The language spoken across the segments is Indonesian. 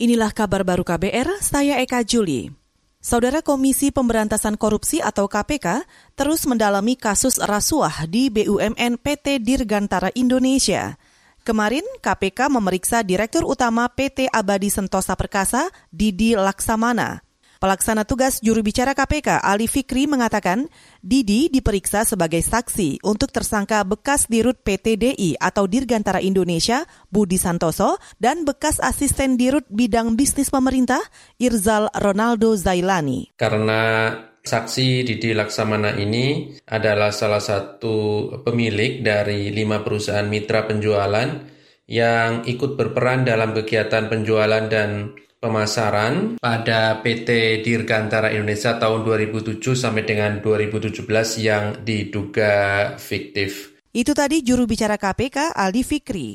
Inilah kabar baru KBR, saya Eka Juli. Saudara Komisi Pemberantasan Korupsi atau KPK terus mendalami kasus rasuah di BUMN PT Dirgantara Indonesia. Kemarin KPK memeriksa Direktur Utama PT Abadi Sentosa Perkasa, Didi Laksamana. Pelaksana tugas juru bicara KPK Ali Fikri mengatakan Didi diperiksa sebagai saksi untuk tersangka bekas dirut PTDI atau Dirgantara Indonesia Budi Santoso dan bekas asisten dirut bidang bisnis pemerintah Irzal Ronaldo Zailani. Karena Saksi Didi Laksamana ini adalah salah satu pemilik dari lima perusahaan mitra penjualan yang ikut berperan dalam kegiatan penjualan dan pemasaran pada PT Dirgantara Indonesia tahun 2007 sampai dengan 2017 yang diduga fiktif. Itu tadi juru bicara KPK Aldi Fikri.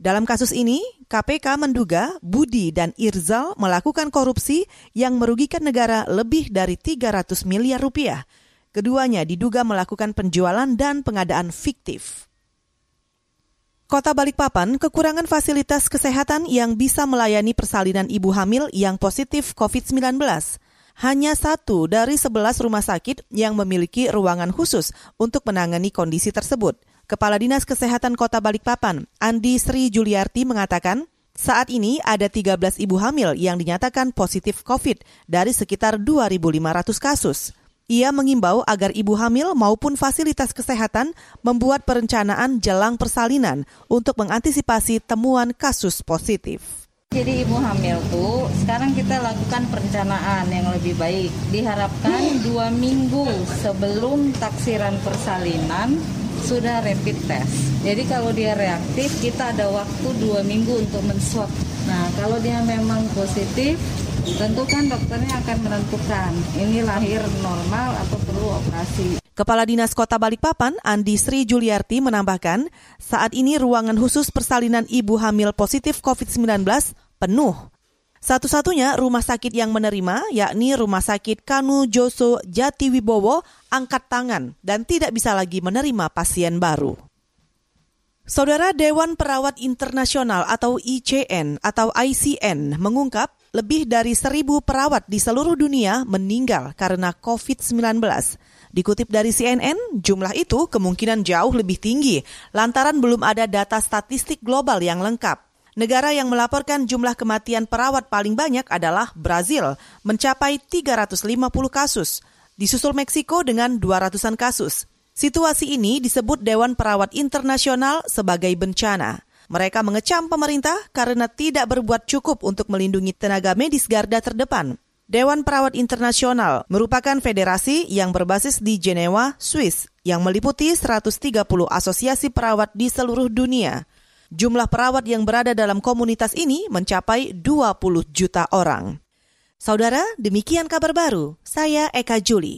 Dalam kasus ini, KPK menduga Budi dan Irzal melakukan korupsi yang merugikan negara lebih dari 300 miliar rupiah. Keduanya diduga melakukan penjualan dan pengadaan fiktif. Kota Balikpapan kekurangan fasilitas kesehatan yang bisa melayani persalinan ibu hamil yang positif COVID-19. Hanya satu dari sebelas rumah sakit yang memiliki ruangan khusus untuk menangani kondisi tersebut. Kepala Dinas Kesehatan Kota Balikpapan, Andi Sri Juliarti mengatakan, saat ini ada 13 ibu hamil yang dinyatakan positif COVID dari sekitar 2.500 kasus. Ia mengimbau agar ibu hamil maupun fasilitas kesehatan membuat perencanaan jelang persalinan untuk mengantisipasi temuan kasus positif. Jadi ibu hamil tuh sekarang kita lakukan perencanaan yang lebih baik. Diharapkan dua minggu sebelum taksiran persalinan sudah rapid test. Jadi kalau dia reaktif kita ada waktu dua minggu untuk menswab. Nah kalau dia memang positif Tentu kan dokternya akan menentukan ini lahir normal atau perlu operasi. Kepala Dinas Kota Balikpapan, Andi Sri Juliarti menambahkan, saat ini ruangan khusus persalinan ibu hamil positif COVID-19 penuh. Satu-satunya rumah sakit yang menerima yakni Rumah Sakit Kanu Joso Jatiwibowo angkat tangan dan tidak bisa lagi menerima pasien baru. Saudara Dewan Perawat Internasional atau ICN atau ICN mengungkap lebih dari seribu perawat di seluruh dunia meninggal karena COVID-19. Dikutip dari CNN, jumlah itu kemungkinan jauh lebih tinggi lantaran belum ada data statistik global yang lengkap. Negara yang melaporkan jumlah kematian perawat paling banyak adalah Brazil, mencapai 350 kasus. Disusul Meksiko dengan 200-an kasus. Situasi ini disebut Dewan Perawat Internasional sebagai bencana. Mereka mengecam pemerintah karena tidak berbuat cukup untuk melindungi tenaga medis garda terdepan. Dewan Perawat Internasional merupakan federasi yang berbasis di Jenewa, Swiss, yang meliputi 130 asosiasi perawat di seluruh dunia. Jumlah perawat yang berada dalam komunitas ini mencapai 20 juta orang. Saudara, demikian kabar baru. Saya Eka Juli.